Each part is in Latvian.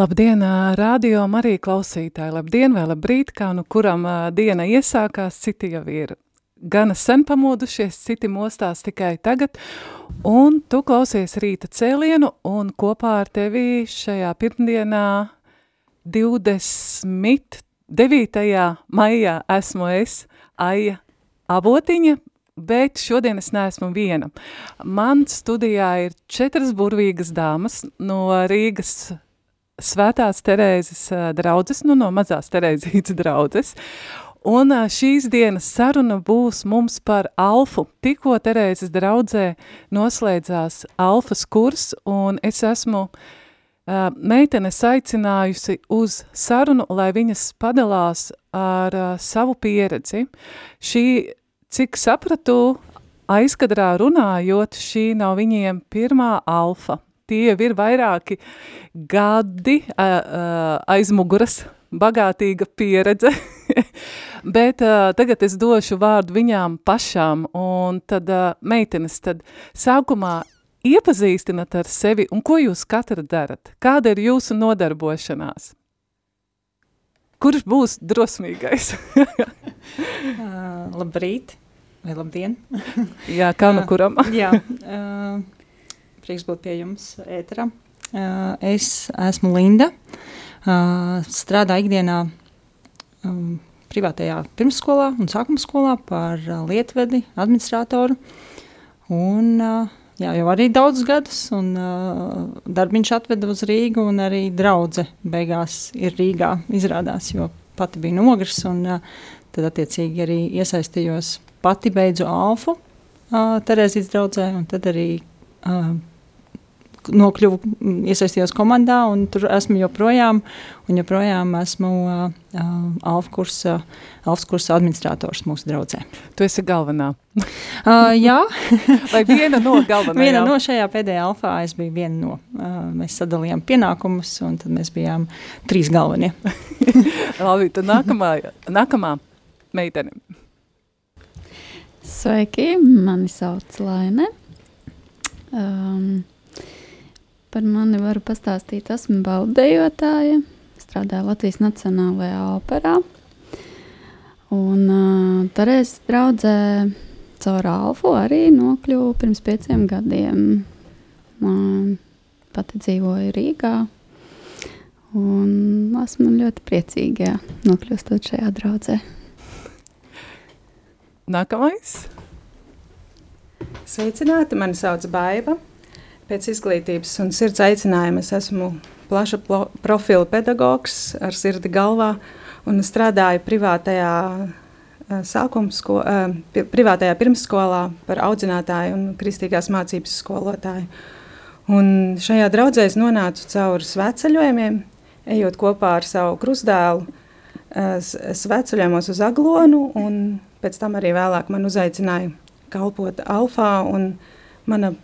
Labdien, radio Marija klausītāji! Labdien vai labrīt, kā nu kuram diena iesākās, citi jau ir gana sen pamodušies, citi mostās tikai tagad, un tu klausies rīta cēlienu, un kopā ar tevi šajā pirmdienā 29. maijā esmu es, Aija Avotiņa, bet šodien es neesmu viena. Man studijā ir četras burvīgas dāmas no Rīgas Svētās Terēzes draudzes, nu no mazās Terēzītes draudzes, Un šīs dienas saruna būs mums par alfu. Tikko Terēzes draudzē noslēdzās alfas kurs, un es esmu uh, meitenes aicinājusi uz sarunu, lai viņas padalās ar uh, savu pieredzi. Šī, cik sapratu, aizkadrā runājot, šī nav viņiem pirmā alfa. Tie ir vairāki gadi aiz muguras, bagātīga pieredze. Bet uh, tagad es došu vārdu viņām pašām, un tad uh, meitenes, tad sākumā iepazīstinat ar sevi, un ko jūs katra darat? Kāda ir jūsu nodarbošanās? Kurš būs drosmīgais? uh, labrīt, vai labdien? jā, kā nu kuram? jā, uh, prieks būt pie jums ēterā. Uh, es esmu Linda, uh, strādāju ikdienā um, privātajā pirmsskolā un sākuma skolā par uh, lietvedi, administratoru. Un, jā, jau arī daudzus gadus, un darbiņš atveda uz Rīgu, un arī draudze beigās ir Rīgā izrādās, jo pati bija nogris, un tad attiecīgi arī iesaistījos pati beidzu alfu uh, Terēzijas draudzē, un tad arī uh, nokļuvu, mm, iesaistījos komandā, un tur esmu joprojām, un joprojām esmu uh, uh, Alfa kursa, Alfa kursa administrators mūsu draudzē. Tu esi galvenā? uh, jā. Vai viena no galvenajām? viena no šajā pēdējā alfā es biju viena no. Uh, mēs sadalījām pienākumus, un tad mēs bijām trīs galvenie. Labi, tad nākamā, nākamā meitene. Sveiki, mani sauc Laine. Um, Par mani varu pastāstīt, esmu baudējotāja, strādāju Latvijas Nacionālajā operā. Un uh, Terēzes draudzē caur Alfu arī nokļuvu pirms pieciem gadiem. Uh, pati dzīvoju Rīgā. Un esmu ļoti priecīga, jā, nokļūstot šajā draudzē. Nākamais. Sveicināti, mani sauc Baiva. Pēc izglītības un sirds aicinājuma es esmu plaša profila pedagogs ar sirdi galvā un strādāju privātajā sākuma sko, privātajā pirmsskolā par audzinātāju un kristīgās mācības skolotāju. Un šajā draudzē es nonācu cauri sveceļojumiem, ejot kopā ar savu krustdēlu sveceļojumos uz Aglonu, un pēc tam arī vēlāk man uzaicināja kalpot Alfā, mana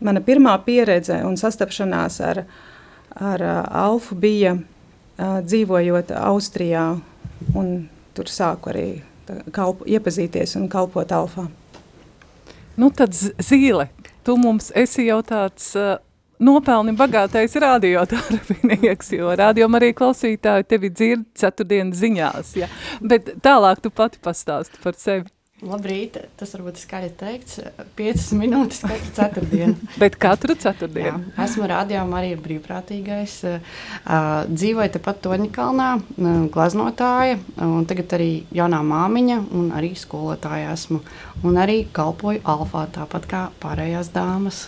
mana pirmā pieredze un sastapšanās ar, ar Alfu bija dzīvojot Austrijā. Tur sāku arī kalpo, iepazīties un kalpot Alfā. Nu tad Zīle, tu mums esi jau tāds uh, nopelni bagātais radiotārpinieks, jo rādījuma arī klausītāji tevi dzird ceturtdienas ziņās, ja? Bet tālāk tu pati pastāsti par sevi. Labrīt, tas varbūt skaļi teikts. 5 minūtes katru ceturtdienu. Bet katru ceturtdienu? Jā, esmu rādījumā arī brīvprātīgais. Uh, dzīvoju tepat Toņikalnā, uh, glaznotāja, un tagad arī jaunā māmiņa un arī skolotāja esmu. Un arī kalpoju alfā, tāpat kā pārējās dāmas.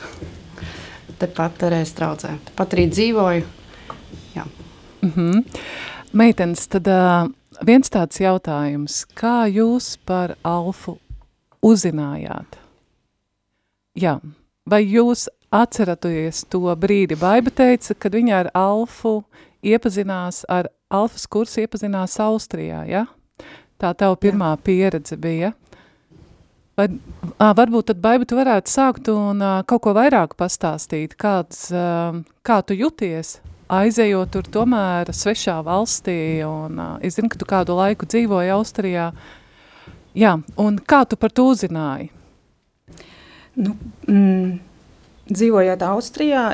Tepat Terēs traucē. Tepat arī dzīvoju. Jā. Mm -hmm. Meitenes, tad uh, viens tāds jautājums, kā jūs par Alfu uzzinājāt? Jā, vai jūs atceraties to brīdi? Baiba teica, kad viņa ar Alfu iepazinās, ar Alfas kursu iepazinās Austrijā, ja? Tā tava pirmā Jā. pieredze bija. Vai, ā, varbūt tad, Baiba, tu varētu sākt un ā, kaut ko vairāk pastāstīt, kāds, ā, kā tu juties, aizejot tur tomēr svešā valstī, un ā, es zinu, ka tu kādu laiku dzīvoji Austrijā. Jā, un kā tu par to uzzināji? Nu, mm, dzīvojot Austrijā,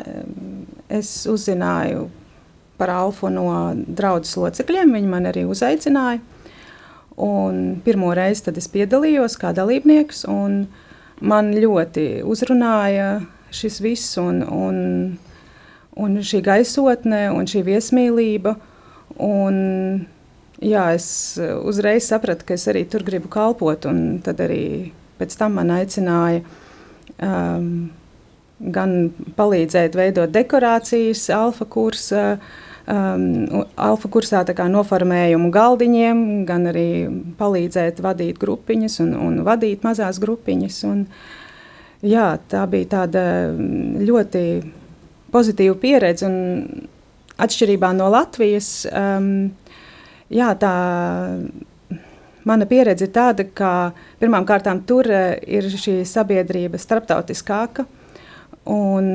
es uzzināju par Alfu no draudzes locekļiem, viņi man arī uzaicināja. Un pirmo reizi es piedalījos kā dalībnieks, un man ļoti uzrunāja šis viss, un, un, un šī gaisotne, un šī viesmīlība. Un, jā, es uzreiz sapratu, ka es arī tur gribu kalpot, un tad arī pēc tam man aicināja um, gan palīdzēt veidot dekorācijas, alfa kursa um, alfa kursā noformējumu galdiņiem, gan arī palīdzēt vadīt grupiņas un, un vadīt mazās grupiņas. Un, jā, tā bija tāda ļoti pozitīva pieredze. Atšķirībā no Latvijas, um, jā, tā mana pieredze ir tāda, ka pirmkārt tur uh, ir šī sabiedrība starptautiskāka. Un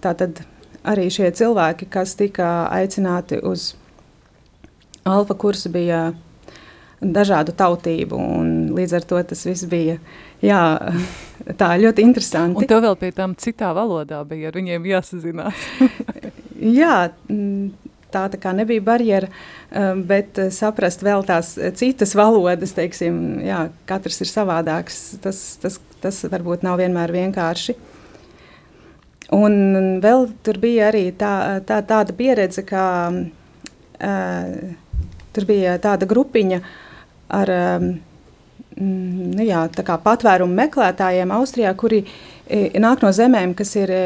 tā tad arī šie cilvēki, kas tika aicināti uz alfa kursu, bija dažādu tautību. Līdz ar to tas viss bija jā, tā ļoti interesanti. Un tev vēl pie tam citā valodā bija ar viņiem jāsazinās. jā, tā, tā kā nebija barjera, um, bet saprast vēl tās citas valodas, teiksim, jā, katrs ir savādāks. Tas, tas, tas varbūt nav vienmēr vienkārši. Un vēl tur bija arī tā, tā, tāda pieredze, ka uh, tur bija tāda grupiņa ar um, nu jā, patvērumu meklētājiem Austrijā, kuri e, nāk no zemēm, kas ir e,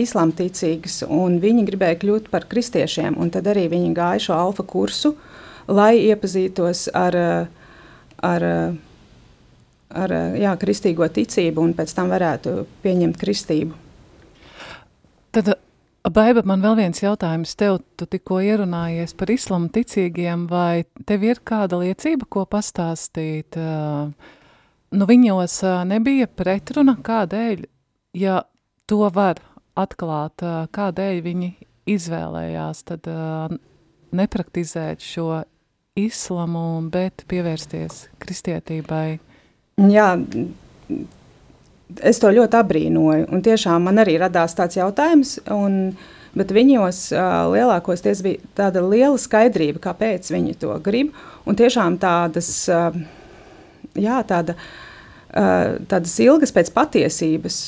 islamticīgas, un viņi gribēja kļūt par kristiešiem. Tad arī viņi gāja šo alfa kursu, lai iepazītos ar, ar ar jā, kristīgo ticību un pēc tam varētu pieņemt kristību. Tad, Baiba, man vēl viens jautājums. Tev tu tikko ierunājies par islamu ticīgiem, vai tev ir kāda liecība, ko pastāstīt? Nu, viņos nebija pretruna, kādēļ, ja to var atklāt, kādēļ viņi izvēlējās tad nepraktizēt šo islamu, bet pievērsties kristietībai? Jā, es to ļoti abrīnoju. Un tiešām man arī radās tāds jautājums. Un, Bet viņos uh, lielākoties bija tāda liela skaidrība, kāpēc viņi to grib. Un tiešām tādas, uh, jā, tāda, uh, tādas ilgas pēc patiesības,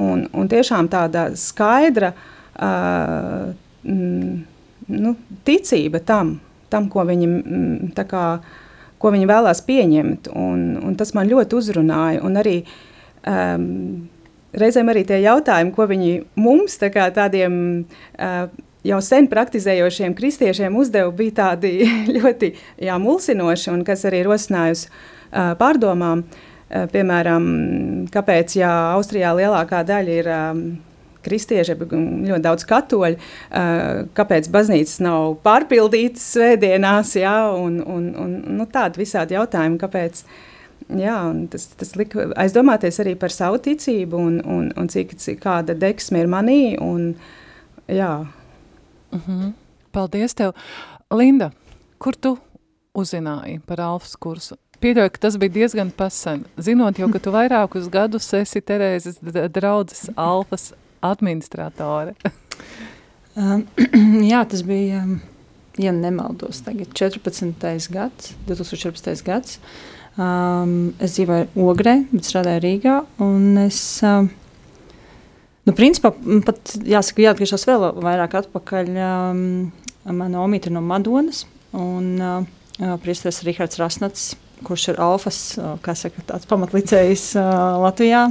un, un tiešām tāda skaidra uh, mm, nu, ticība tam, tam, ko viņi tā kā ko viņi vēlās pieņemt. Un, un tas man ļoti uzrunāja. Un arī um, reizēm arī tie jautājumi, ko viņi mums, tā kā tādiem uh, jau sen praktizējošiem kristiešiem, uzdeva, bija tādi ļoti jā, mulsinoši un kas arī rosinājusi uh, pārdomām. Uh, piemēram, kāpēc jā, Austrijā lielākā daļa ir um, kristieši, ļoti daudz katoļu, kāpēc baznīcas nav pārpildītas svētdienās, jā, un, un, un nu, tādi visādi jautājumi, kāpēc. Jā, tas, tas lika aizdomāties arī par savu ticību un, un, un cik, cik kāda deksme ir manī. Un, jā. uh mhm. -huh. Paldies tev. Linda, kur tu uzzināji par Alfas kursu? Pieļauju, ka tas bija diezgan pasen. Zinot jau, ka tu vairākus gadus esi Terēzes draudzes Alfas administratore. um, jā, tas bija, ja nemaldos, tagad 14. gads, 2014. gads. Um, es dzīvoju Ogrē, bet strādāju Rīgā. Es, um, nu, principā, pat jāsaka, jāatgriežas vēl vairāk atpakaļ. Um, mana omīte ir no Madonas un uh, priesteris Rihards Rasnats, kurš ir Alfas, uh, kā saka, tāds pamatlicējs uh, Latvijā.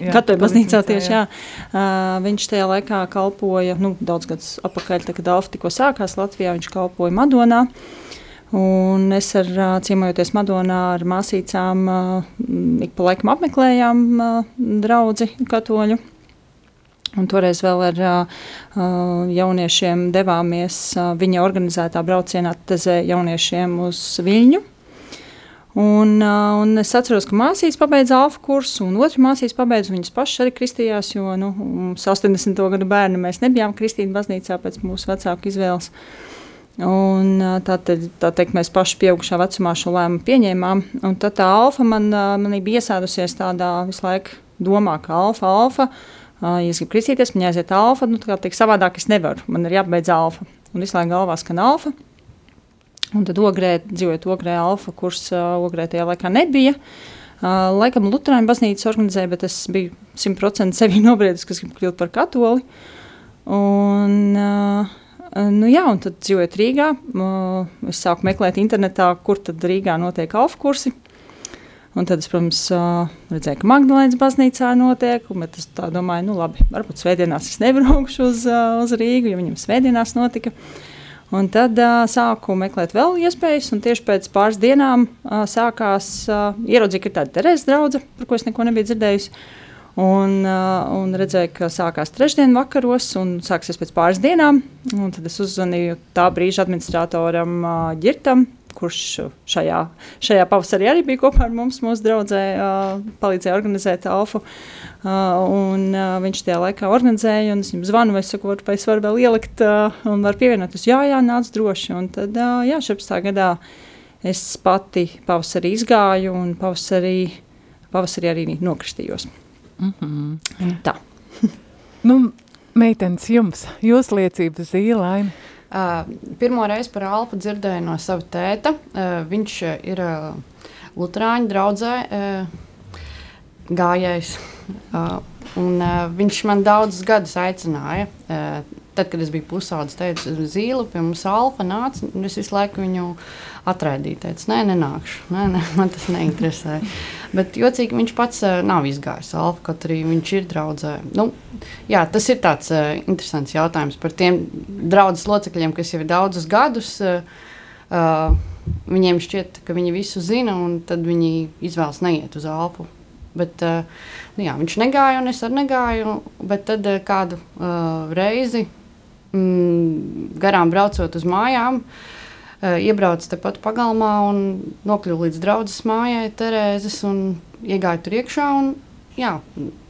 jā, Katoļu baznīcā tieši, jā. Uh, viņš tajā laikā kalpoja, nu, daudz gadus apakaļ, tā, kad Alfa tikko sākās Latvijā, viņš kalpoja Madonā. Un es ar uh, ciemojoties Madonā ar māsīcām uh, ik pa laikam apmeklējām uh, draudzi katoļu. Un toreiz vēl ar uh, jauniešiem devāmies uh, viņa organizētā braucienā tezē jauniešiem uz Viļņu. Un, uh, un es atceros, ka māsīs pabeidza alfa kursu, un otra māsīs pabeidza. Viņas pašas arī kristījās, jo nu, mums 80. gadu bērni mēs nebijām kristīti baznīcā pēc mūsu vecāku izvēles. Un, tā, tad, tā teikt, mēs paši pieaugušā vecumā šo lēmumu pieņēmām. Tad tā alfa man, man bija iesēdusies tādā visu laiku domā, ka alfa, alfa. Ja es gribu kristīties, man jāiziet alfa. Nu, tā kā savādāk es nevaru. Man ir jābeidz alfa. Un visu laiku galvā skan alfa. Un tad ogrē, dzīvojot ogrē, alfa kurs ogrē tajā laikā nebija. Laikam Lutāņu baznīca organizēja, bet es biju simtprocentīgi sevi nobriedis, kas grib kļūt par katoli. Un, uh, nu jā, un tad dzīvojot Rīgā, es sāku meklēt internetā, kur tad Rīgā notiek alfa kursi. Un tad es, protams, uh, redzēju, ka Magdalēnas baznīcā notiek, bet es domāju, nu labi, varbūt svētdienās es nebraukšu uz, uh, uz Rīgu, jo viņam svētdienās notika. Un tad uh, sāku meklēt vēl iespējas, un tieši pēc pāris dienām uh, sākās uh, ieraudzīt, ka ir tāda Terēzes drauga, par ko es neko nebiju dzirdējusi. Uh, un redzēju, ka sākās trešdienas vakaros, un sāksies pēc pāris dienām. Tad es uzzvanīju tā brīža administratoram uh, Girtam, kurš šajā, šajā pavasarī arī bija kopā ar mums, mūsu draugē, uh, palīdzēja organizēt Alfu. Uh, un, uh, viņš tajā laikā organizēja, un es viņam zvanu, vai saku, vai es varu vēl ielikt uh, un var pievienoties. Jā, jā, nāc droši. Un tad, uh, jā, 17. gadā es pati pavasarī izgāju un pavasarī, pavasarī arī nokristījos. Mm -hmm. Tā. nu, meitenes jums, jūs liecības zīlaini. Uh, pirmo reizi par Alpu dzirdēju no sava tēta. Uh, viņš ir uh, Lutāņu draugs gājējs. Uh, un, uh, viņš man daudzus gadus aicināja. Uh, tad, kad es biju pusaudzis, teicu, zīle pie mums alfa nāca. Es visu laiku viņu atraidīju. Teicu, nē, nenākšu. Nē, nē, man tas neinteresē. Bet jocīgi viņš pats uh, nav izgājis alfa, kaut arī viņš ir draudzē. Nu, jā, tas ir tāds uh, interesants jautājums par tiem draudzes locekļiem, kas jau ir daudzus gadus. Uh, Viņiem šķiet, ka viņi visu zina, un tad viņi izvēlas neiet uz alfu. Bet, uh, nu jā, viņš negāja, un es arī negāju. Bet tad uh, kādu uh, reizi mm, garām braucot uz mājām, uh, iebraucu tepat pagalmā un nokļuvu līdz draudzes mājai, Terēzes, un iegāju tur iekšā. Un, jā,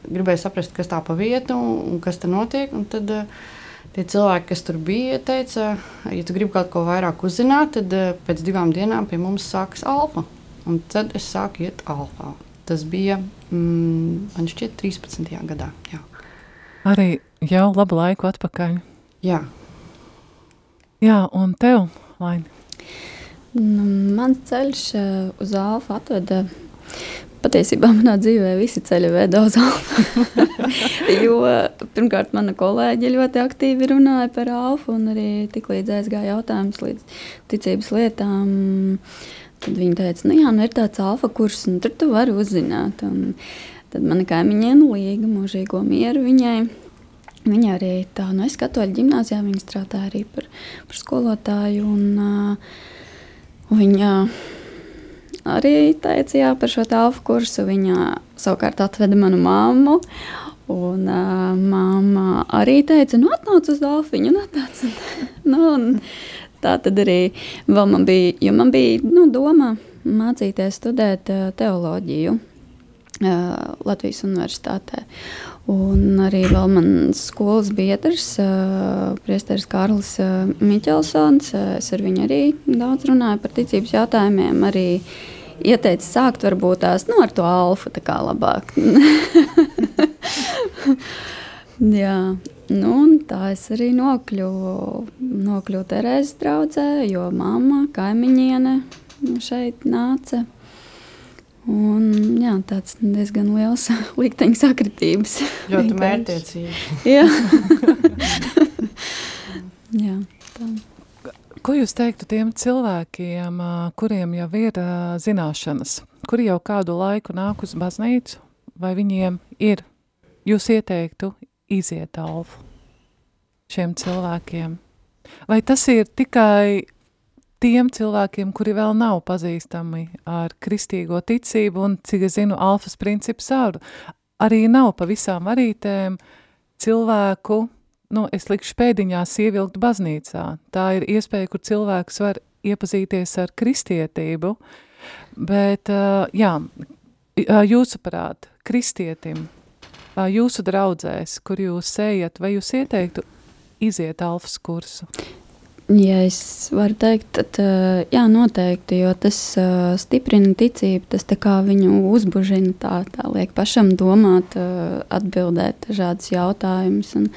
gribēju saprast, kas tā pa vietu un kas tur notiek. Un tad, uh, Tie cilvēki, kas tur bija, teica, ja tu gribi kaut ko vairāk uzzināt, tad uh, pēc divām dienām pie mums sākas alfa. Un tad es sāku iet alfā. Tas bija, mm, man šķiet, 13. gadā. Jā. Arī jau labu laiku atpakaļ. Jā. Jā, un tev, Laini? Nu, mans ceļš uh, uz Alfa atveda Patiesībā manā dzīvē visi ceļi veda uz alfa. jo pirmkārt, mana kolēģe ļoti aktīvi runāja par alfa, un arī tiklīdz aizgāja jautājums līdz ticības lietām. Tad viņa teica, nu jā, nu ir tāds alfa kurs, un tur tu vari uzzināt. Un tad mana kaimiņiene Līga mūžīgo mieru viņai. Viņa arī tā, nu es katoļu ģimnāzijā, viņa strādāja arī par, par skolotāju, un uh, viņa arī teica jā, par šo telpu kursu. Viņa savukārt atveda manu mammu. Un uh, mamma arī teica, nu, atnāc uz Dāfiņu, nu, atnāc. nu, un tā tad arī vēl man bija, jo man bija, nu, doma mācīties studēt uh, teoloģiju uh, Latvijas universitātē. Un arī vēl mans skolas biedrs, uh, Priesteris Kārlis uh, Miķelsons, uh, es ar viņu arī daudz runāju par ticības jautājumiem, arī ieteica sākt varbūt tās nu, ar to alfa tā kā labāk. Jā, nu, tā es arī nokļuvu, nokļuvu Terēzes draudzē, jo mamma, kaimiņiene šeit nāca. Un, jā, tāds diezgan liels likteņa sakritības. Ļoti mērķtiecīgi. jā. jā, tā. Ko jūs teiktu tiem cilvēkiem, kuriem jau ir zināšanas, kuri jau kādu laiku nāk uz baznīcu, vai viņiem ir, jūs ieteiktu iziet alfu šiem cilvēkiem? Vai tas ir tikai tiem cilvēkiem, kuri vēl nav pazīstami ar kristīgo ticību, un, cik es zinu, alfas princips ar, arī nav pa visām varītēm cilvēku, nu, es likšu pēdiņās ievilkt baznīcā. Tā ir iespēja, kur cilvēks var iepazīties ar kristietību, bet, jā, jūsuprāt, kristietim, jūsu draudzēs, kur jūs ejat, vai jūs ieteiktu iziet alfas kursu? Ja es varu teikt, tad jā, noteikti, jo tas uh, stiprina ticību, tas viņu uzbužina, tā, tā liek pašam domāt, uh, atbildēt dažādus jautājumus un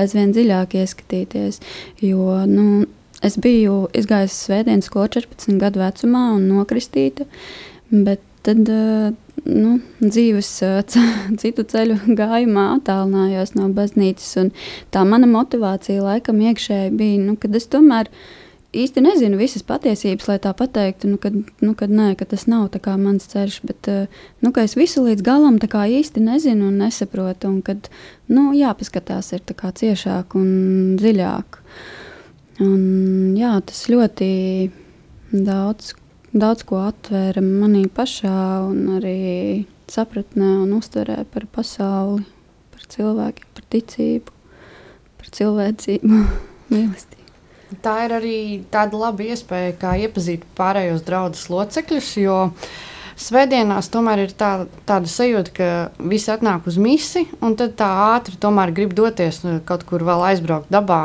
aizvien dziļāk ieskatīties. Jo nu, es biju izgājusi svētdienas skolu 14 gadu vecumā un nokristīta, bet tad uh, nu, dzīves citu ceļu gājumā attālinājos no baznīcas. Tā mana motivācija laikam iekšēji bija, nu, kad es tomēr īsti nezinu visas patiesības, lai tā pateiktu, nu, kad, nu, kad, nē, ka tas nav mans ceļš, bet nu, es visu līdz galam īsti nezinu un nesaprotu, un kad nu, jāpaskatās ir ciešāk un dziļāk. Un, jā, tas ļoti daudz daudz ko atvēra manī pašā, un arī sapratnē un uztverē par pasauli, par cilvēkiem, par ticību, par cilvēcību, mīlestību. Tā ir arī tāda laba iespēja, kā iepazīt pārējos draugus locekļus, jo Svētdienās tomēr ir tā, tāda sajūta, ka visi atnāk uz misiju, un tad tā ātri tomēr grib doties kaut kur vēl aizbraukt dabā,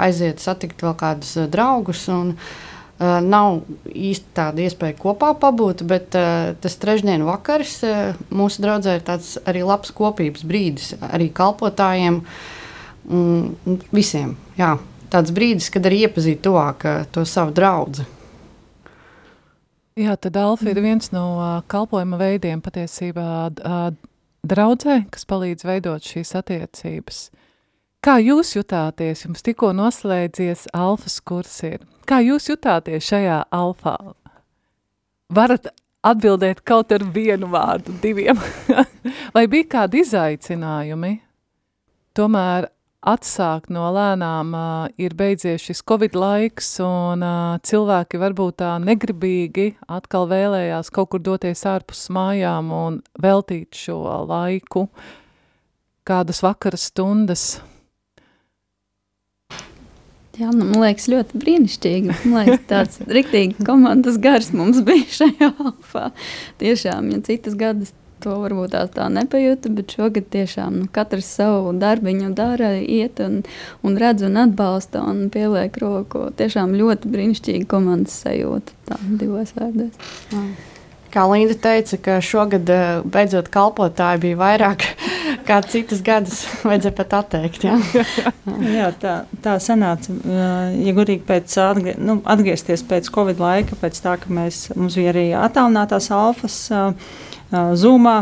aiziet, satikt vēl kādus draugus. Un, uh, Uh, nav īsti tāda iespēja kopā pabūt, bet uh, tas trešdienas vakars uh, mūsu draudzē ir tāds arī labs kopības brīdis arī kalpotājiem un, visiem. Jā, tāds brīdis, kad arī iepazīt tuvāk to savu draugu. Jā, tad alfa ir viens no kalpojuma veidiem patiesībā draudzē, kas palīdz veidot šīs attiecības. Kā jūs jutāties? Jums tikko noslēdzies alfas kurs ir. Kā jūs jutāties šajā alfā? Varat atbildēt kaut ar vienu vārdu, diviem. Vai bija kādi izaicinājumi? Tomēr atsākt no lēnām uh, ir beidzies šis covid laiks, un uh, cilvēki varbūt tā negribīgi atkal vēlējās kaut kur doties ārpus mājām un veltīt šo laiku, kādas vakara stundas Jā, nu, man liekas, ļoti brīnišķīgi. Man liekas, tāds rīktīgi komandas gars mums bija šajā alfā. Tiešām, ja citas gadus to varbūt tā, tā nepajūta, bet šogad tiešām nu, katrs savu darbiņu dara, iet un, un redz un atbalsta un pieliek roku. Tiešām ļoti brīnišķīga komandas sajūta, tā divos vārdos. Kā Linda teica, ka šogad eh, beidzot kalpotāji bija vairāk kā citas gadus vajadzēja pat atteikt. Jā, jā tā, tā sanāca. Ja gudīgi pēc atgrie, nu, atgriezties pēc Covid laika, pēc tā, ka mēs, mums bija arī attālinātās alfas uh, zūmā,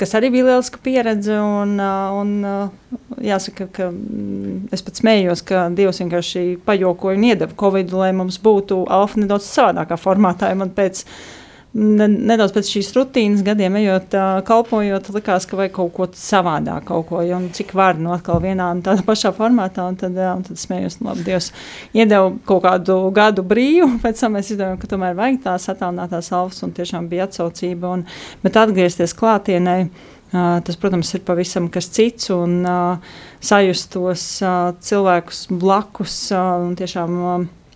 kas arī bija lieliska pieredze. Un, un, jāsaka, ka mm, es pat smējos, ka Dievs vienkārši pajokoja un iedeva Covid, lai mums būtu alfa nedaudz savādākā formātā. Pēc nedaudz pēc šīs rutīnas gadiem ejot, kalpojot, likās, ka vajag kaut ko savādāk, kaut ko, un cik var no atkal vienā un tādā pašā formātā, un tad, un tad smējos, nu labi, Dievs iedeva kaut kādu gadu brīvu, pēc tam mēs izdomājam, ka tomēr vajag tās attālinātās alfas, un tiešām bija atsaucība, un, bet atgriezties klātienē, tas, protams, ir pavisam kas cits, un sajust tos uh, cilvēkus blakus, un tiešām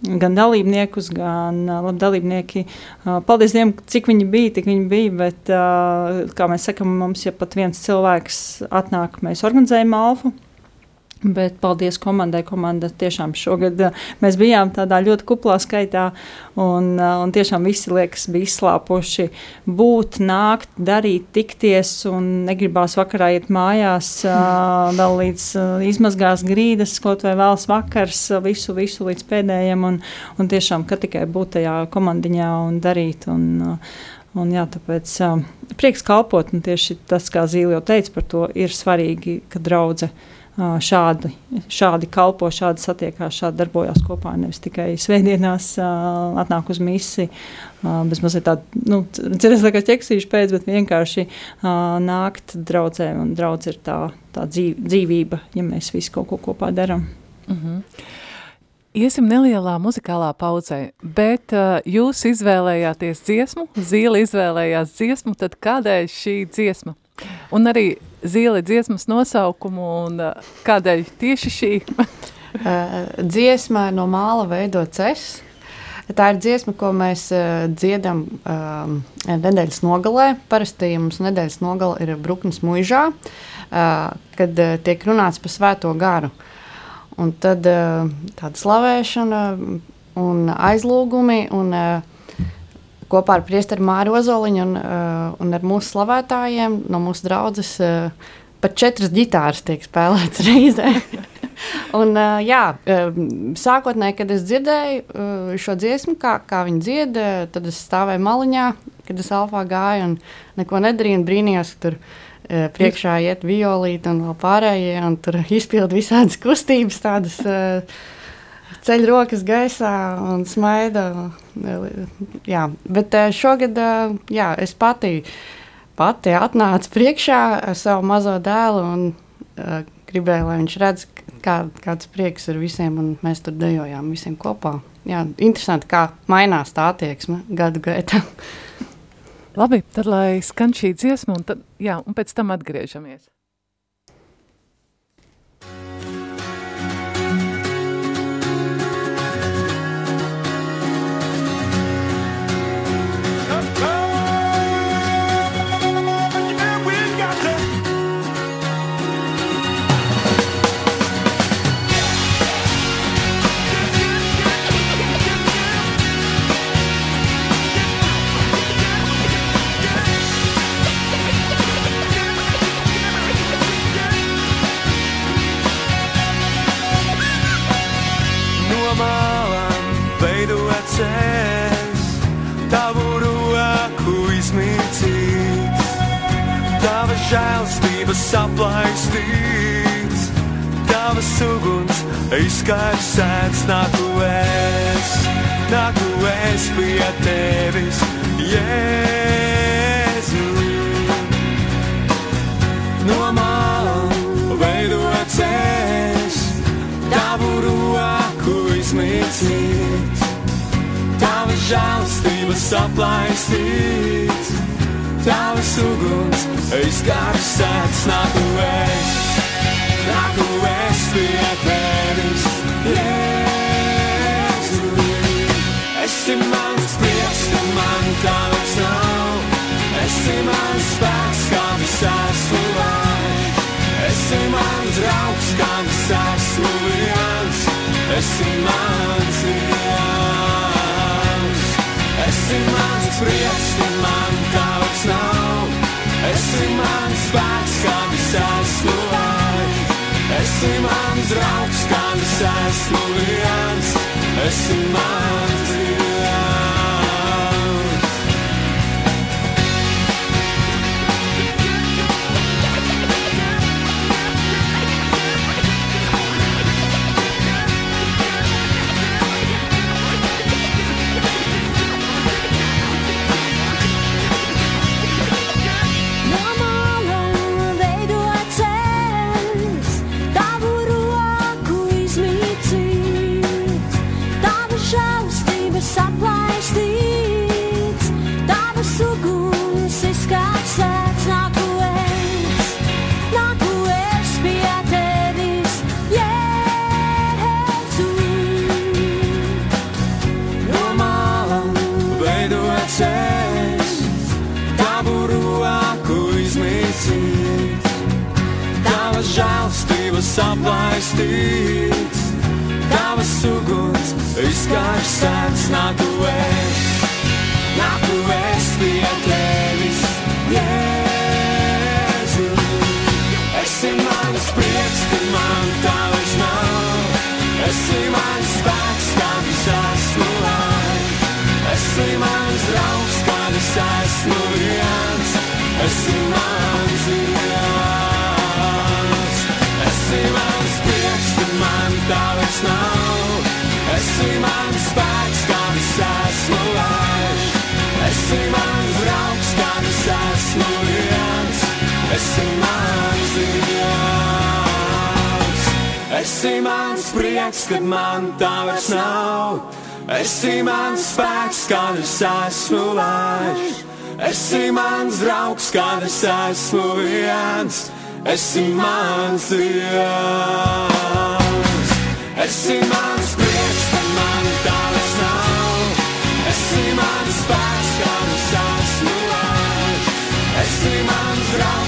gan dalībniekus, gan labi, dalībnieki. Paldies Dievam, cik viņi bija, tik viņi bija. Bet, kā mēs sakām, mums, ja pat viens cilvēks atnāk, mēs organizējam alfu. Bet paldies komandai. Komanda tiešām šogad uh, mēs bijām tādā ļoti kuplā skaitā. Un, uh, un tiešām visi liekas, bija izslāpuši būt, nākt, darīt, tikties. Negribās vakarā iet mājās, uh, vēl līdz izmazgās grīdas, kaut vai vēlas vakars, visu, visu līdz pēdējiem. Un, un tiešām, ka tikai būt tajā komandiņā un darīt. Un, Un, jā, tāpēc uh, prieks kalpot, un tieši tas, kā Zīle jau teica par to, ir svarīgi, ka draudzene šādi, šādi kalpo, šādi satiekās, šādi darbojās kopā. Nevis tikai svētdienās atnāk uz misiju, bez mazliet tādu, nu, cerēs, kā ķeksīšu pēc, bet vienkārši nākt draudzē, un draudz ir tā, tā dzīv, dzīvība, ja mēs visi kaut ko kopā daram. Mm -hmm. Iesim nelielā muzikālā pauzē, bet uh, jūs izvēlējāties dziesmu, Zīle izvēlējās dziesmu, tad kādēļ šī dziesma? Un arī zīle dziesmas nosaukumu un kādēļ tieši šī? dziesma no māla veidots es. Tā ir dziesma, ko mēs uh, dziedam um, nedēļas nogalē. Parasti mums nedēļas nogale ir Bruknes muižā, uh, kad uh, tiek runāts par svēto garu. Un tad uh, tāda slavēšana un aizlūgumi un uh, kopā ar Priesteru Māru Ozoliņu un, uh, un ar mūsu slavētājiem no mūsu draudzes. Uh, pat četras ģitāras tiek spēlētas reizē. un, uh, jā, uh, sākotnēji, kad es dzirdēju šo dziesmu, kā, kā viņi dzied, tad es stāvēju maliņā, kad es alfā gāju un neko nedarīju un brīnījos, ka tur priekšā iet violīte un vēl pārējie, un tur izpildu visādas kustības tādas. Ceļ rokas gaisā un smaida. Jā, bet eh, šogad eh, jā, es pati, pati atnācu priekšā ar savu mazo dēlu un uh, gribēju, lai viņš redz, kā, kāds prieks ir visiem, un mēs tur dejojām visiem kopā. Jā, interesanti, kā mainās tā attieksme gadu gaitā. Labi, tad lai skan šī dziesma, un, tad, jā, un pēc tam atgriežamies. Žēlstības aplaistīts, tavas uguns izkarsēts, nāku es, nāku es pie tevis, Jēzu. No malu žēlstības aplaistīts, tavas uguns izkarsēts, nāku es, nāku es pie tevis, Jēzu. Esi mans prieks, ka man tavs nav, esi mans spēks, es esmu vājš, esi mans draugs, es esmu viens, esi mans viens. Esi mans prieks, ka man tavs nav, esi mans spēks, kad es esmu vājš. Esi mans draugs, kad es esmu viens, esi mans viens. Esi mans prieks, kad man tā vairs nav. Esi mans spēks, kad es esmu vājš. Esi mans draugs, kad es esmu viens. Esi mans Dievs. Esi mans prieks, kad man tā vairs nav. Esi mans spēks, kad es esmu vājš. Esi mans draugs,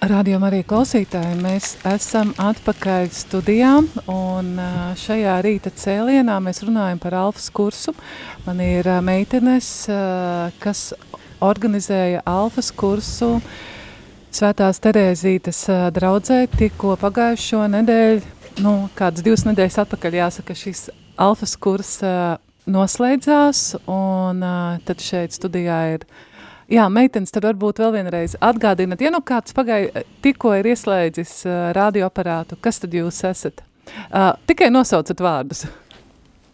Radījumā arī klausītāji, mēs esam atpakaļ studijā, un šajā rīta cēlienā mēs runājam par alfas kursu. Man ir meitenes, kas organizēja alfas kursu Svētās Terēzītes draudzē tikko pagājušo nedēļu, nu, kādas divas nedēļas atpakaļ jāsaka, šis alfas kurs noslēdzās, un tad šeit studijā ir Jā, meitenes, tad varbūt vēl vienreiz atgādināt, ja nu kāds pagāja, tikko ir ieslēdzis uh, radioaparātu, kas tad jūs esat? Uh, tikai nosaucat vārdus.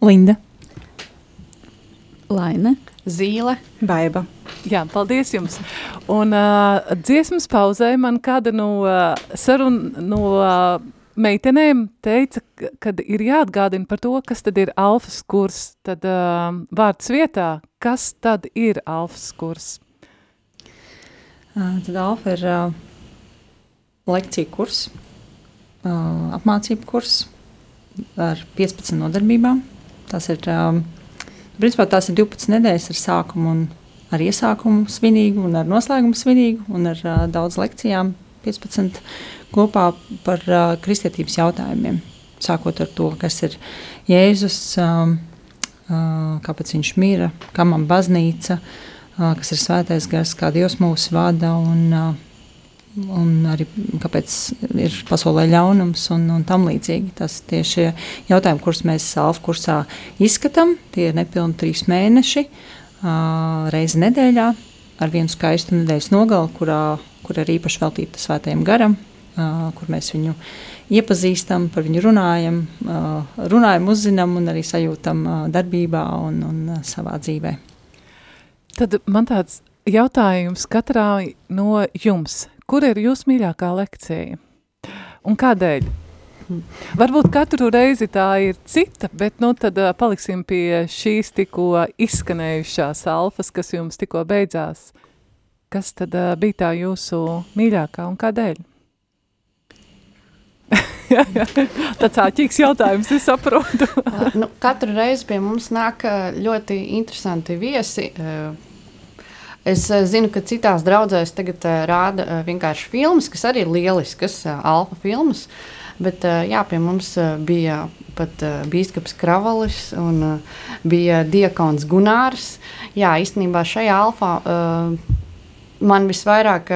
Linda. Laine. Zīle. Baiba. Jā, paldies jums. Un uh, dziesmas pauzē man kāda no uh, sarun no uh, meitenēm teica, ka- kad ir jāatgādina par to, kas tad ir alfas kurs, tad uh, vārds vietā, kas tad ir alfas kurs? Tad Alfa ir lekciju kurs, apmācību kurs ar 15 nodarbībām. Tas ir, principā, tās ir 12 nedēļas ar sākumu un ar iesākumu svinīgu un ar noslēgumu svinīgu un ar daudz lekcijām 15 kopā par kristietības jautājumiem. Sākot ar to, kas ir Jēzus, kāpēc viņš mīra, kam man baznīca, uh, kas ir svētais gars, kā Dievs mūs vada un, un arī kāpēc ir pasaulē ļaunums un, un tam līdzīgi. Tas tieši jautājumi, kurus mēs Alfa kursā izskatām, tie ir nepilni trīs mēneši, reizi nedēļā ar vienu skaistu nedēļas nogali, kurā, kur ir īpaši veltīta svētajam garam, kur mēs viņu iepazīstam, par viņu runājam, runājam, uzzinām un arī sajūtam darbībā un, un savā dzīvē. Tad man tāds jautājums katrai no jums. Kur ir jūsu mīļākā lekcija? Un kādēļ? Varbūt katru reizi tā ir cita, bet nu tad paliksim pie šīs tikko izskanējušās alfas, kas jums tikko beidzās. Kas tad bija tā jūsu mīļākā un kādēļ? Jā, jā. Tāds āķīgs jautājums, es saprotu. nu, katru reizi pie mums nāk ļoti interesanti viesi. Es ā, zinu, ka citās draudzēs tagad ā, rāda ā, vienkārši filmas, kas arī ir lieliskas, alfa filmas. Bet jā, pie mums bija pat ā, bīskaps Kravalis un bija diakons Gunārs. Jā, īstenībā šajā alfā man visvairāk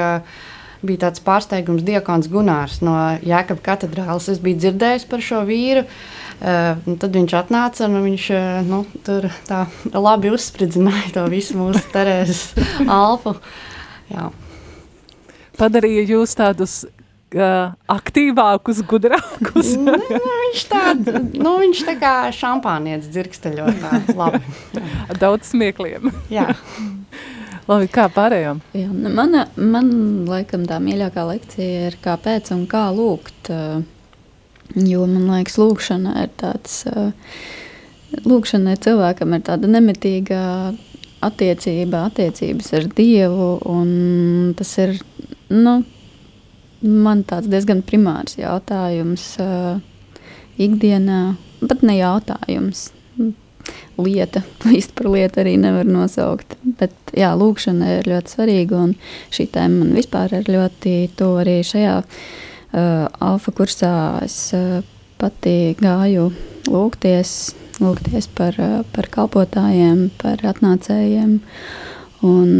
bija tāds pārsteigums Diakons Gunārs no Jēkabas katedrāles. Es biju dzirdējis par šo vīru. Uh, un tad viņš atnāca un viņš uh, nu, tur tā labi uzspridzināja to visu mūsu Terēzes alfu. Jā. Padarīja jūs tādus uh, aktīvākus, gudrākus. Nu, nu, viņš tāds nu, - viņš tā kā šampānietis dzirksteļot. daudz smiekliem. Jā. Labi, kā pārējām? Jā, mana, man laikam tā mīļākā lekcija ir kāpēc un kā lūgt. ā, Jo man liekas, lūkšana ir tāds, ā, lūkšana ir cilvēkam ir tāda nemitīga attiecība, attiecības ar Dievu, un tas ir, nu, man tāds diezgan primārs jautājums ā, ikdienā, pat ne jautājums, lieta, īsti par lietu arī nevar nosaukt. Bet jā, lūkšana ir ļoti svarīga, un šī tēma man vispār ir ļoti tuva arī šajā alfa kursā. Es uh, pati gāju lūgties, lūgties par, uh, par kalpotājiem, par atnācējiem. Un,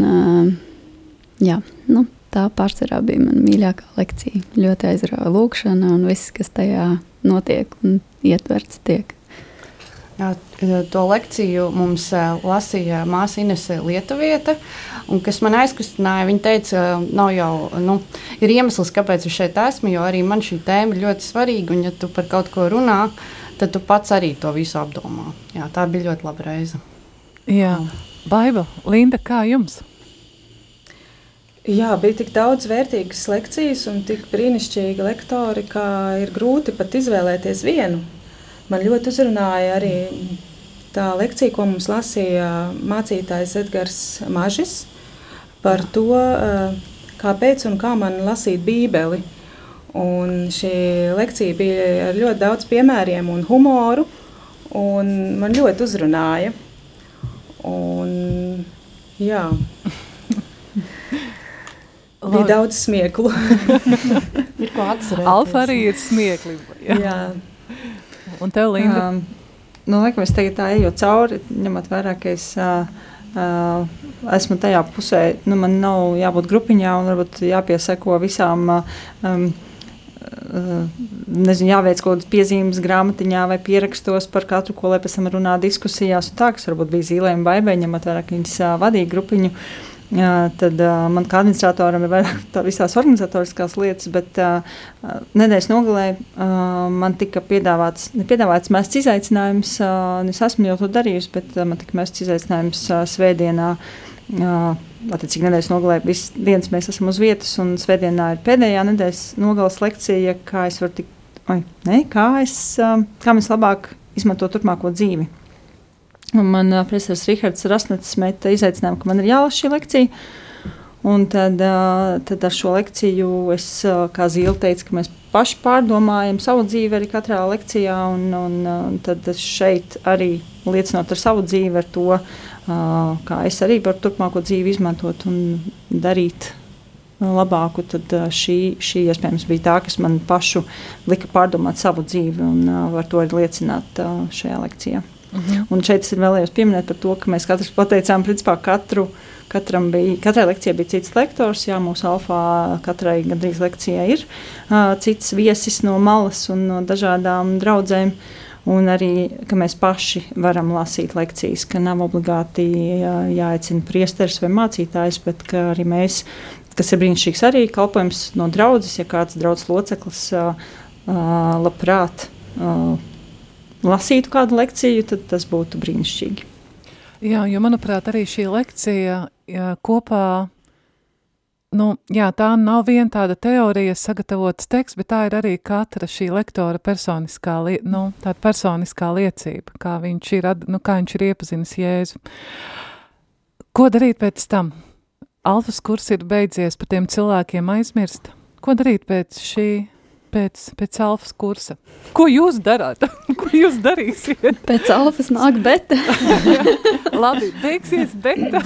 jā, nu, tā pārsvarā bija mana mīļākā lekcija. Ļoti aizrauja lūkšana un viss, kas tajā notiek un ietverts tiek. To lekciju mums lasīja māsa Inese Lietuvieta. Un, kas man aizkustināja, viņa teica, nav jau nu, ir iemesls, kāpēc es šeit esmu, jo arī man šī tēma ir ļoti svarīga. Un, ja tu par kaut ko runā, tad tu pats arī to visu apdomā. Jā, tā bija ļoti laba reize. Jā, Baiba, Linda, kā jums? Jā, bija tik daudz vērtīgas lekcijas un tik brīnišķīgi lektori, ka ir grūti pat izvēlēties vienu. Man ļoti uzrunāja arī tā lekcija, ko mums lasīja mācītājs Edgars Mažis par to, eh, kāpēc un kā man lasīt Bībeli. Un šī lekcija bija ar ļoti daudz piemēriem un humoru, un man ļoti uzrunāja. Un, jā. Bija daudz smieklu. ir ko atcerēties. Alfa arī ir smiekli. Jā. jā. Un tev, Linda? Um, nu, laikam, es tagad tā eju cauri, ņemot vērā, ka es uh, uh, esmu tajā pusē, nu, man nav jābūt grupiņā un varbūt jāpieseko visām. Um, Nezinu, jāveic kaut kādas piezīmes grāmatiņā vai pierakstos par katru, ko lai pēc tam runā diskusijās. Tā, kas varbūt bija zīmējuma baigta, ņemot vērā, ka viņas vadīja grupiņu. Uh, tad uh, man kā administratoram ir vairāk tādas organizatoriskās lietas, bet uh, nedēļas nogalē uh, man tika piedāvāts, piedāvāts mests izaicinājums. Uh, es esmu jau to darījusi, bet uh, man tika mests izaicinājums uh, svētdienā. Uh, Attiecīgi, nedēļas nogalē visas dienas mēs esam uz vietas, un svētdienā ir pēdējā nedēļas nogales lekcija, kā es varu tikt, oi, ne, kā, es, uh, kā mēs labāk izmantot turpmāko dzīvi. Un man uh, profesors Rihards Rasnets meta izaicinājumu, ka man ir jālasa šī lekcija. Un tad, uh, tad ar šo lekciju es, uh, kā Zīle teica, ka mēs paši pārdomājam savu dzīvi arī katrā lekcijā. Un, un, un tad šeit arī liecinot ar savu dzīvi, ar to, kā es arī varu turpmāko dzīvi izmantot un darīt labāku, tad šī, šī iespējams bija tā, kas man pašu lika pārdomāt savu dzīvi un var to arī liecināt šajā lekcijā. Mhm. Un šeit es vēlējos pieminēt par to, ka mēs katrs pateicām, principā katru. Katram bija, katrai lekcijai bija cits lektors. Jā, mūsu alfā katrai gandrīz lekcijai ir uh, cits viesis no malas un no dažādām draudzēm. Un arī, ka mēs paši varam lasīt lekcijas, ka nav obligāti jā, jāaicina priesteris vai mācītājs, bet arī mēs, kas ir brīnišķīgs, arī kalpojums no draudzes, ja kāds draudzes loceklis uh, labprāt uh, lasītu kādu lekciju, tad tas būtu brīnišķīgi. Jā, jo manuprāt, arī šī lekcija jā, kopā, nu, jā, tā nav viena tāda teorija sagatavotas teksts, bet tā ir arī katra šī lektora personiskā, li, nu, personiskā liecība, kā viņš ir, nu, kā viņš ir iepazinis Jēzu. Ko darīt pēc tam? Alfas kurs ir beidzies, par tiem cilvēkiem aizmirst. Ko darīt pēc šī pēc, pēc alfas kursa. Ko jūs darāt? Ko jūs darīsiet? Pēc alfas nāk beta. Labi, beigsies beta.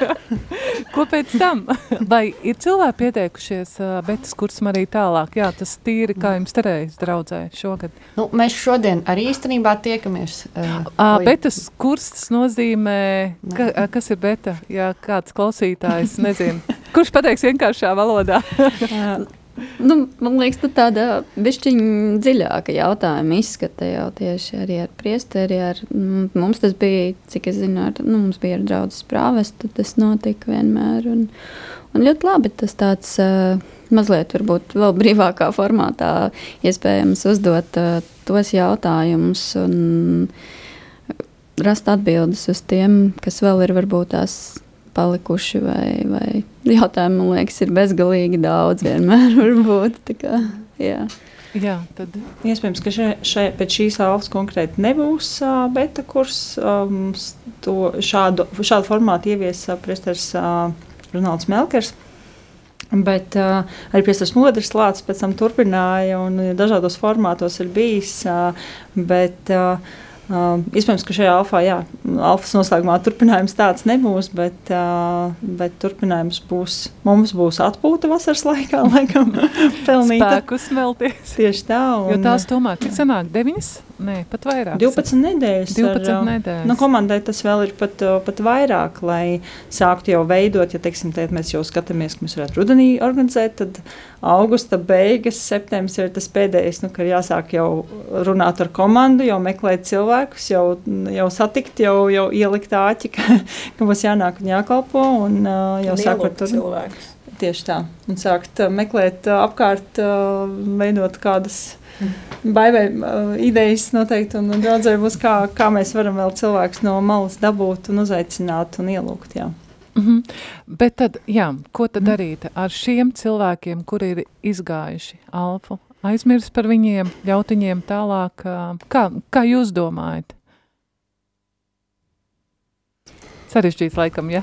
Ko pēc tam? Vai ir cilvēki pieteikušies betas kursam arī tālāk? Jā, tas tīri, kā jums terējas draudzē šogad. Nu, mēs šodien arī īstenībā tiekamies. Uh, betas kurs nozīmē, ka, kas ir beta? Jā, kāds klausītājs, nezinu. Kurš pateiks vienkāršā valodā? Nu, man liekas, ka tāda bišķiņa dziļāka jautājuma izskata jau tieši arī ar priesteri. Ar, mums tas bija, cik es zinu, ar, nu, mums bija ar draudzes prāvestu, tas notika vienmēr. Un, un ļoti labi tas tāds mazliet varbūt vēl brīvākā formātā iespējams uzdot tos jautājumus un rast atbildes uz tiem, kas vēl ir varbūt tās palikuši, vai, vai jautājumu, man liekas, ir bezgalīgi daudz vienmēr varbūt. Kā, jā. Jā, tad iespējams, ka še, še, pēc šīs alfas konkrēti nebūs uh, beta kurs. Um, to, šādu, šādu formātu ievies uh, presters uh, Ronalds Melkers. Bet uh, arī Priestris Modris Lācis pēc tam turpināja, un dažādos formātos ir bijis. Uh, bet, uh, Uh, iespējams, ka šajā alfā, jā, alfas noslēgumā turpinājums tāds nebūs, bet, uh, bet turpinājums būs. Mums būs atpūta vasaras laikā, laikam, pelnīta. Spēku smelties. Tieši tā. Un, jo tās tomēr, cik sanāk, deviņas Nē, pat vairāk. 12 nedēļas. 12 ar, nedēļas. Nu, komandai tas vēl ir pat, pat vairāk, lai sāktu jau veidot, ja teiksim, mēs jau skatāmies, ka mēs varētu rudenī organizēt, tad augusta beigas, septembris ir tas pēdējais, nu, kad jāsāk jau runāt ar komandu, jau meklēt cilvēkus, jau, jau satikt, jau, jau ielikt āķi, ka, ka mums jānāk un jākalpo un uh, jau sākot tur. Cilvēkus. Tieši tā. Un sākt uh, meklēt uh, apkārt, uh, veidot kādas baigās uh, idejas noteikti. Un, un draudzē būs, kā, kā mēs varam vēl cilvēkus no malas dabūt un uzaicināt un ielūgt. Jā. Mm -hmm. Bet tad, jā, ko tad darīt ar šiem cilvēkiem, kuri ir izgājuši alfu? Aizmirst par viņiem, ļaut viņiem tālāk. Kā, kā jūs domājat? Sarežģīts laikam, ja?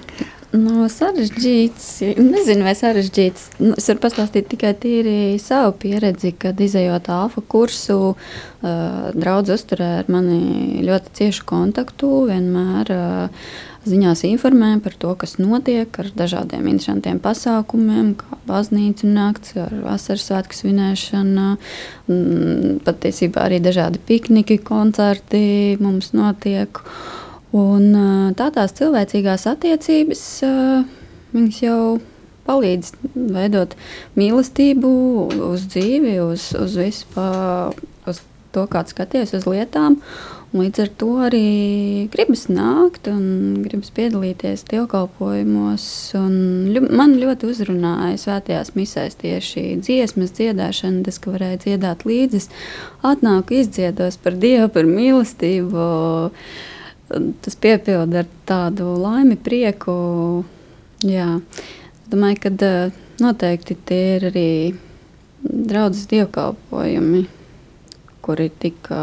No sarežģīts, nezinu, vai sarežģīts. Nu, es varu pastāstīt tikai tīri savu pieredzi, kad izējot alfa kursu, uh, draudz uzturē ar mani ļoti ciešu kontaktu, vienmēr uh, ziņās informē par to, kas notiek ar dažādiem interesantiem pasākumiem, kā baznīcu nakts, ar vasaras svētku svinēšanu, mm, patiesībā arī dažādi pikniki, koncerti mums notiek. Uh, Un tādās cilvēcīgās attiecības viņas jau palīdz veidot mīlestību uz dzīvi, uz, uz visu, pa, uz to, kā skaties uz lietām. Līdz ar to arī gribas nākt un gribas piedalīties dievkalpojumos. Ļu, man ļoti uzrunāja svētajās misēs tieši dziesmas dziedāšana, tas, ka varēja dziedāt līdzi. Atnāku izdziedos par Dievu, par mīlestību tas piepilda ar tādu laimi, prieku. Jā. Domāju, ka noteikti tie ir arī draudzes dievkalpojumi, kuri tika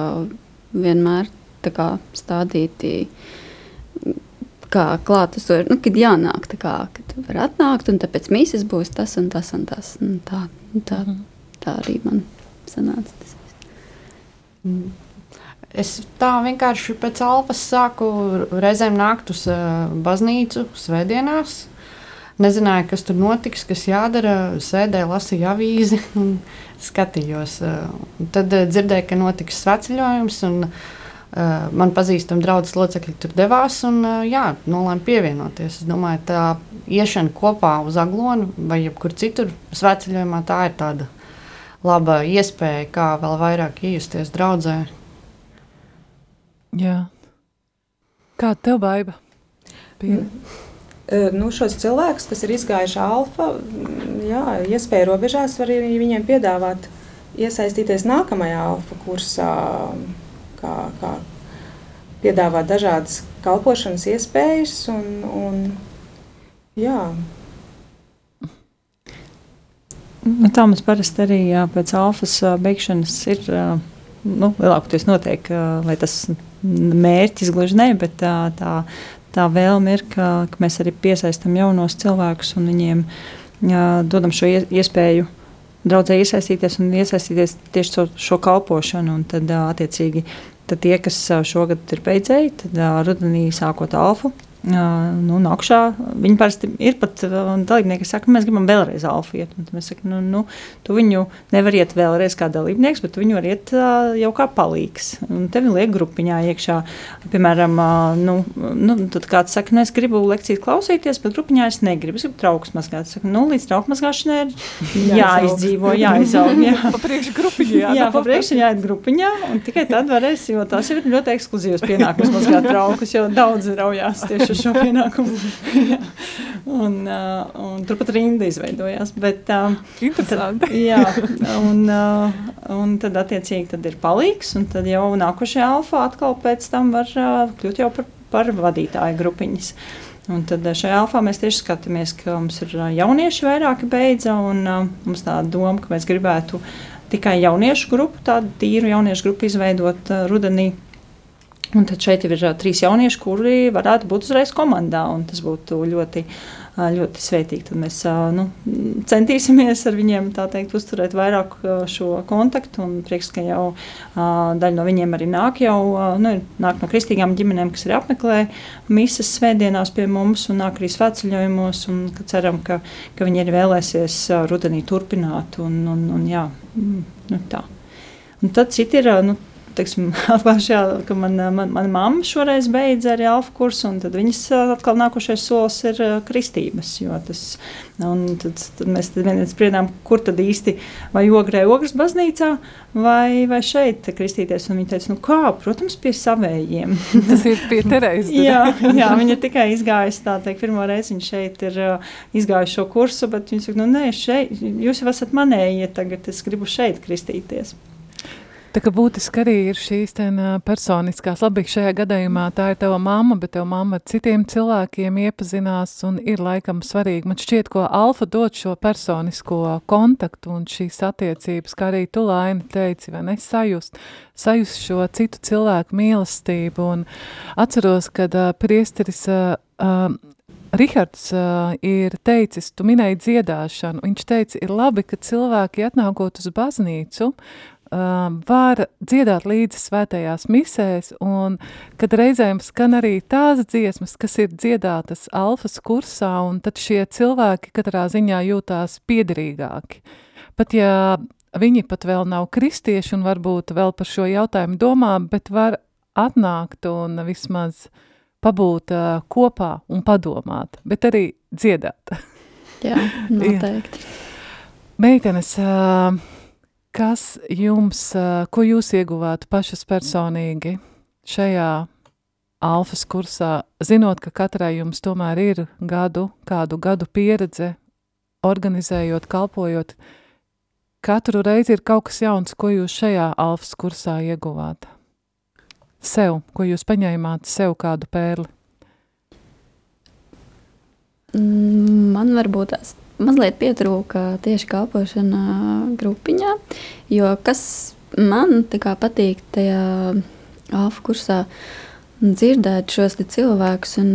vienmēr kā, stādīti. Kā klātesot, nu, kad jānāk, tā kā, kad var atnākt, un tāpēc mīsas būs tas un tas un tas. Un tā, tā, mhm. tā arī man sanāca. Tas. Mm. Es tā vienkārši pēc alfas sāku reizēm nākt uz uh, baznīcu svētdienās. Nezināju, kas tur notiks, kas jādara. Sēdēju, lasīju avīzi un skatījos. Uh, tad uh, dzirdēju, ka notiks sveceļojums. Un, man pazīstami draugs locekļi tur devās un jā, nolēma pievienoties. Es domāju, tā iešana kopā uz aglonu vai jebkur citur sveceļojumā tā ir tāda laba iespēja, kā vēl vairāk iejusties draudzē. Jā. Kā tev baiva? Pie... Nu, šos cilvēkus, kas ir izgājuši alfa, jā, iespēja robežās var arī viņiem piedāvāt iesaistīties nākamajā alfa kursā, kā, kā piedāvāt dažādas kalpošanas iespējas. Un, un, jā. Nu, tā mums parasti arī jā, pēc alfas beigšanas ir nu, lielākoties notiek, vai tas mērķis gluži ne, bet tā, tā, tā vēlme ir, ka, ka mēs arī piesaistām jaunos cilvēkus un viņiem jā, dodam šo iespēju draudzē iesaistīties un iesaistīties tieši šo, šo kalpošanu. Un tad, attiecīgi, tad tie, kas šogad ir beidzēji, tad rudenī sākot alfu, nu, nākšā. Viņi parasti ir pat dalībnieki, kas saka, mēs gribam vēlreiz alfa iet. Mēs sakām, nu, nu, tu viņu nevar iet vēlreiz kā dalībnieks, bet viņu var iet jau kā palīgs. Un tevi liek grupiņā iekšā. Piemēram, nu, nu, tad kāds saka, nu, es gribu lekcijas klausīties, bet grupiņā es negribu. Es gribu trauks mazgāt. Saka, nu, līdz trauks mazgāšanai ir jāizdzīvo, jāizaug. Jā, pa priekšu grupiņā. Jā, jā pa priekšu jāiet grupiņā. Un tikai tad varēs, jo tās ir ļoti ekskluzīvas pienākums mazgāt traukus, jo daudz raujās tieši šo pienākumu. un, uh, un turpat rinda izveidojās. Bet, uh, Interesanti. Tad, jā, un, uh, un tad attiecīgi tad ir palīgs, un tad jau nākošie alfa atkal pēc tam var uh, kļūt jau par, par vadītāju grupiņas. Un tad šajā alfā mēs tieši skatāmies, ka mums ir jaunieši vairāki beidza, un uh, mums tā doma, ka mēs gribētu tikai jauniešu grupu, tādu tīru jauniešu grupu izveidot uh, rudenī. Un tad šeit ir trīs jaunieši, kuri varētu būt uzreiz komandā. Tas būtu ļoti, ļoti svētīgi. Tad mēs nu, centīsimies ar viņiem teikt, uzturēt vairāk šo kontaktu. Prieks, ka jau daļa no viņiem arī nāk, jau, nu, nāk no kristīgām ģimenēm, kas arī apmeklē misijas svētdienās pie mums un nāk arī svētceļojumos. Un, ceram, ka, ka viņi arī vēlēsies rudenī turpināt. Un, un, un, jā, mm, nu, tā. un tad citi ir. Nu, teiksim, atklāšu, ka mana man, man mamma šoreiz beidza arī alfa kursu, un tad viņas atkal nākošais solis ir kristības. Tas, tad, tad mēs tad vienreiz spriedām, kur tad īsti vai ogrē ogres baznīcā vai, vai šeit kristīties. Un viņa teica, nu kā, protams, pie savējiem. Tas ir pie Terēzes. jā, jā, viņa tikai izgājusi tā teikt, pirmo reizi viņa šeit ir uh, izgājusi šo kursu, bet viņa saka, nu nē, šeit, jūs jau esat manējie, tagad es gribu šeit kristīties. Tā kā būtiski arī ir šīs ten, personiskās, labi, šajā gadījumā tā ir tava mamma, bet tava mamma ar citiem cilvēkiem iepazinās un ir laikam svarīgi. Man šķiet, ko Alfa dod šo personisko kontaktu un šīs attiecības, kā arī tu, Laini, teici, vai ne, sajust, sajust šo citu cilvēku mīlestību. Un atceros, kad uh, priesteris uh, uh, Rihards uh, ir teicis, tu minēji dziedāšanu, viņš teica, ir labi, ka cilvēki atnākot uz baznīcu, var dziedāt līdzi svētajās misēs, un kad reizēm skan arī tās dziesmas, kas ir dziedātas alfas kursā, un tad šie cilvēki katrā ziņā jūtās piederīgāki. Pat ja viņi pat vēl nav kristieši un varbūt vēl par šo jautājumu domā, bet var atnākt un vismaz pabūt uh, kopā un padomāt, bet arī dziedāt. Jā, noteikti. Meitenes, uh, Kas jums, ko jūs ieguvāt pašas personīgi šajā alfas kursā, zinot, ka katrai jums tomēr ir gadu, kādu gadu pieredze, organizējot, kalpojot, katru reizi ir kaut kas jauns, ko jūs šajā alfas kursā ieguvāt? Sev, ko jūs paņēmāt sev kādu pērli? Mm, man varbūt tās mazliet pietrūka tieši kalpošana grupiņā, jo kas man patīk tajā AFU kursā, dzirdēt šos cilvēkus un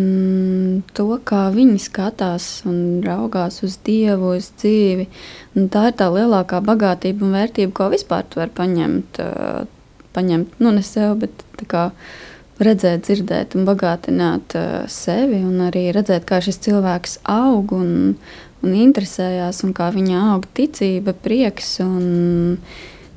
to, kā viņi skatās un raugās uz Dievu, uz dzīvi. Un tā ir tā lielākā bagātība un vērtība, ko vispār var paņemt. paņemt nu, ne sev, bet kā, redzēt, dzirdēt un bagātināt sevi, un arī redzēt, kā šis cilvēks aug un, un interesējās, un kā viņa aug ticība, prieks, un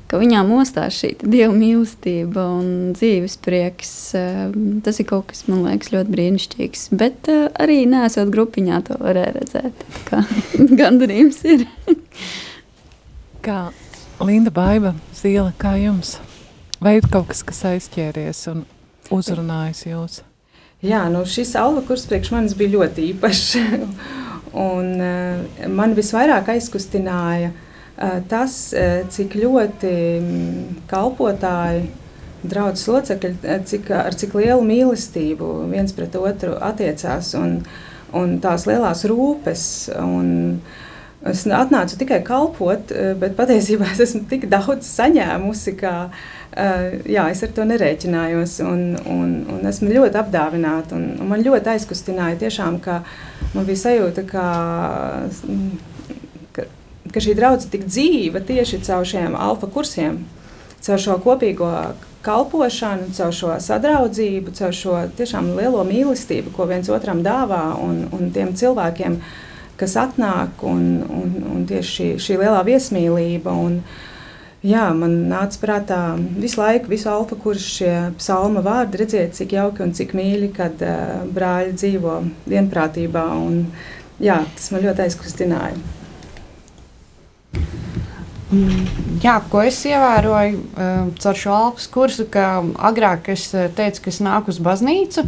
ka viņām mostās šī dieva mīlestība un dzīves prieks. Eh, tas ir kaut kas, man liekas, ļoti brīnišķīgs. Bet eh, arī nesot grupiņā to varēja redzēt. Kā gandarījums ir. kā Linda Baiba, Zīle, kā jums? Vai ir kaut kas, kas aizķēries un uzrunājis jūs? Jā, nu šis alva kurs priekš manis bija ļoti īpašs. Un, uh, man visvairāk aizkustināja uh, tas, uh, cik ļoti um, kalpotāji, draugs locekļi, cik, ar cik lielu mīlestību viens pret otru attiecās un, un tās lielās rūpes. Un, Es atnācu tikai kalpot, bet patiesībā es esmu tik daudz saņēmusi, ka jā, es ar to nerēķinājos. Un, un, un esmu ļoti apdāvināta. Un, un man ļoti aizkustināja tiešām, ka uh, man bija sajūta, ka, ka, ka šī draudzene tik dzīva tieši caur šiem alfa kursiem, caur šo kopīgo kalpošanu, caur šo sadraudzību, caur šo tiešām lielo mīlestību, ko viens otram dāvā un, un tiem cilvēkiem, kas atnāk, un, un, un tieši šī, šī lielā viesmīlība. Un, Jā, man nāca prātā visu laiku, visu alfa kursu šie psalma vārdi, redziet, cik jauki un cik mīļi, kad uh, brāļi dzīvo vienprātībā. Un, jā, tas man ļoti aizkustināja. Mm, jā, ko es ievēroju uh, caur šo alfa kursu, ka agrāk es teicu, ka es nāku uz baznīcu.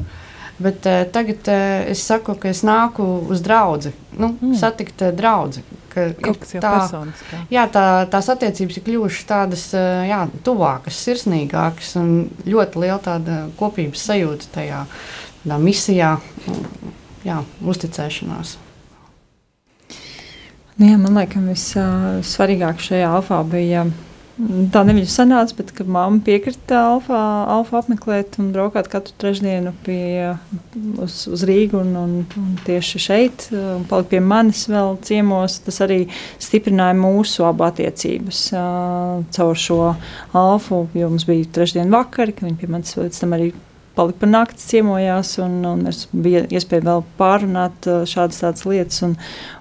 Bet uh, tagad uh, es saku, ka es nāku uz draugu, nu, mm. satikt uh, draugu ka tā. Jā, tā, tās attiecības ir kļuvušas tādas jā, tuvākas, sirsnīgākas un ļoti liela tāda kopības sajūta tajā misijā, jā, uzticēšanās. Nu jā, man liekas, vissvarīgāk šajā alfā bija Tā neviņu sanāca, bet kad mamma piekrita alfa, alfa apmeklēt un braukāt katru trešdienu pie, uz, uz Rīgu un, un, un tieši šeit, un palikt pie manis vēl ciemos, tas arī stiprināja mūsu abu attiecības uh, caur šo alfu, jo mums bija trešdienu vakari, ka viņi pie manis līdz tam arī palika par nakti ciemojās, un, un es bija iespēja vēl pārunāt šādas tādas lietas, un,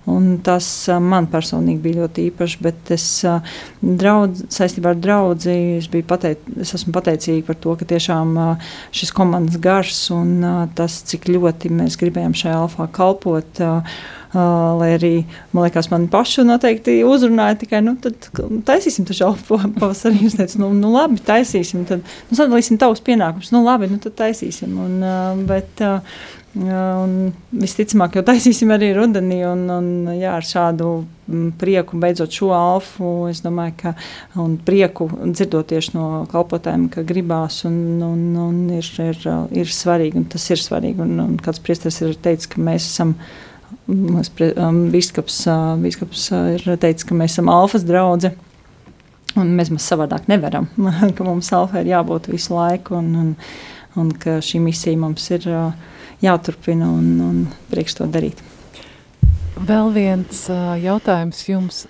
un tas man personīgi bija ļoti īpaši, bet es draudz, saistībā ar draudzi, es, pateic, es esmu pateicīga par to, ka tiešām šis komandas gars un tas, cik ļoti mēs gribējām šajā alfā kalpot, Uh, lai arī man liekas, man pašu noteikti uzrunāja tikai, nu, tad taisīsim to šaubu pavasarī. Es teicu, nu, nu labi, taisīsim, tad nu, sadalīsim tavus pienākumus. Nu, labi, nu, tad taisīsim. Un, bet, Un visticamāk, jau taisīsim arī rudenī. Un, un, jā, ar šādu prieku beidzot šo alfu, es domāju, ka prieku dzirdot tieši no kalpotājiem, ka gribās un, un, un ir, ir, ir svarīgi. Tas ir svarīgi. Un, un kāds priesteris ir teicis, ka mēs esam Bīskaps um, uh, ir teicis, ka mēs esam alfas draugi. Un mēs maz savādāk nevaram, ka mums alfa ir jābūt visu laiku, un, un, un ka šī misija mums ir uh, jāturpina un, un priekš to darīt. Vēl viens uh, jautājums jums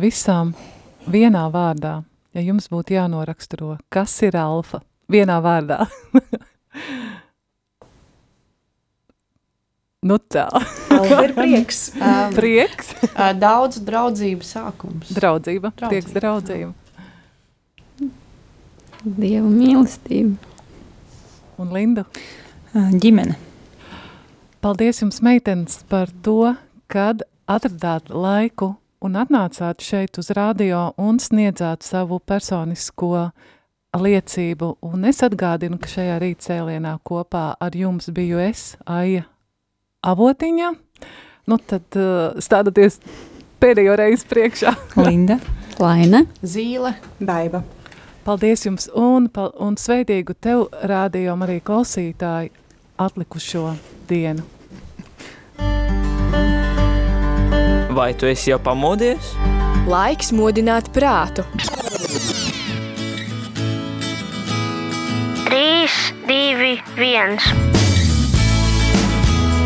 visām vienā vārdā. Ja jums būtu jānoraksturo, kas ir alfa vienā vārdā? Nu tā. ir prieks. Um, prieks. Daudz draudzību sākums. Draudzība. draudzība. Prieks draudzība. Dieva mīlestība. Un Linda? Ģimene. Paldies jums, meitenes, par to, kad atradāt laiku un atnācāt šeit uz radio un sniedzāt savu personisko liecību. Un es atgādinu, ka šajā rītcēlienā kopā ar jums biju es, Aija avotiņa, nu tad uh, stādoties pēdējo reizi priekšā. Linda. Laine. Zīle. Baiba. Paldies jums un, un sveitīgu tev, rādījom arī klausītāji, atlikušo dienu. Vai tu esi jau pamodies? Laiks modināt prātu. 3, 2, 1.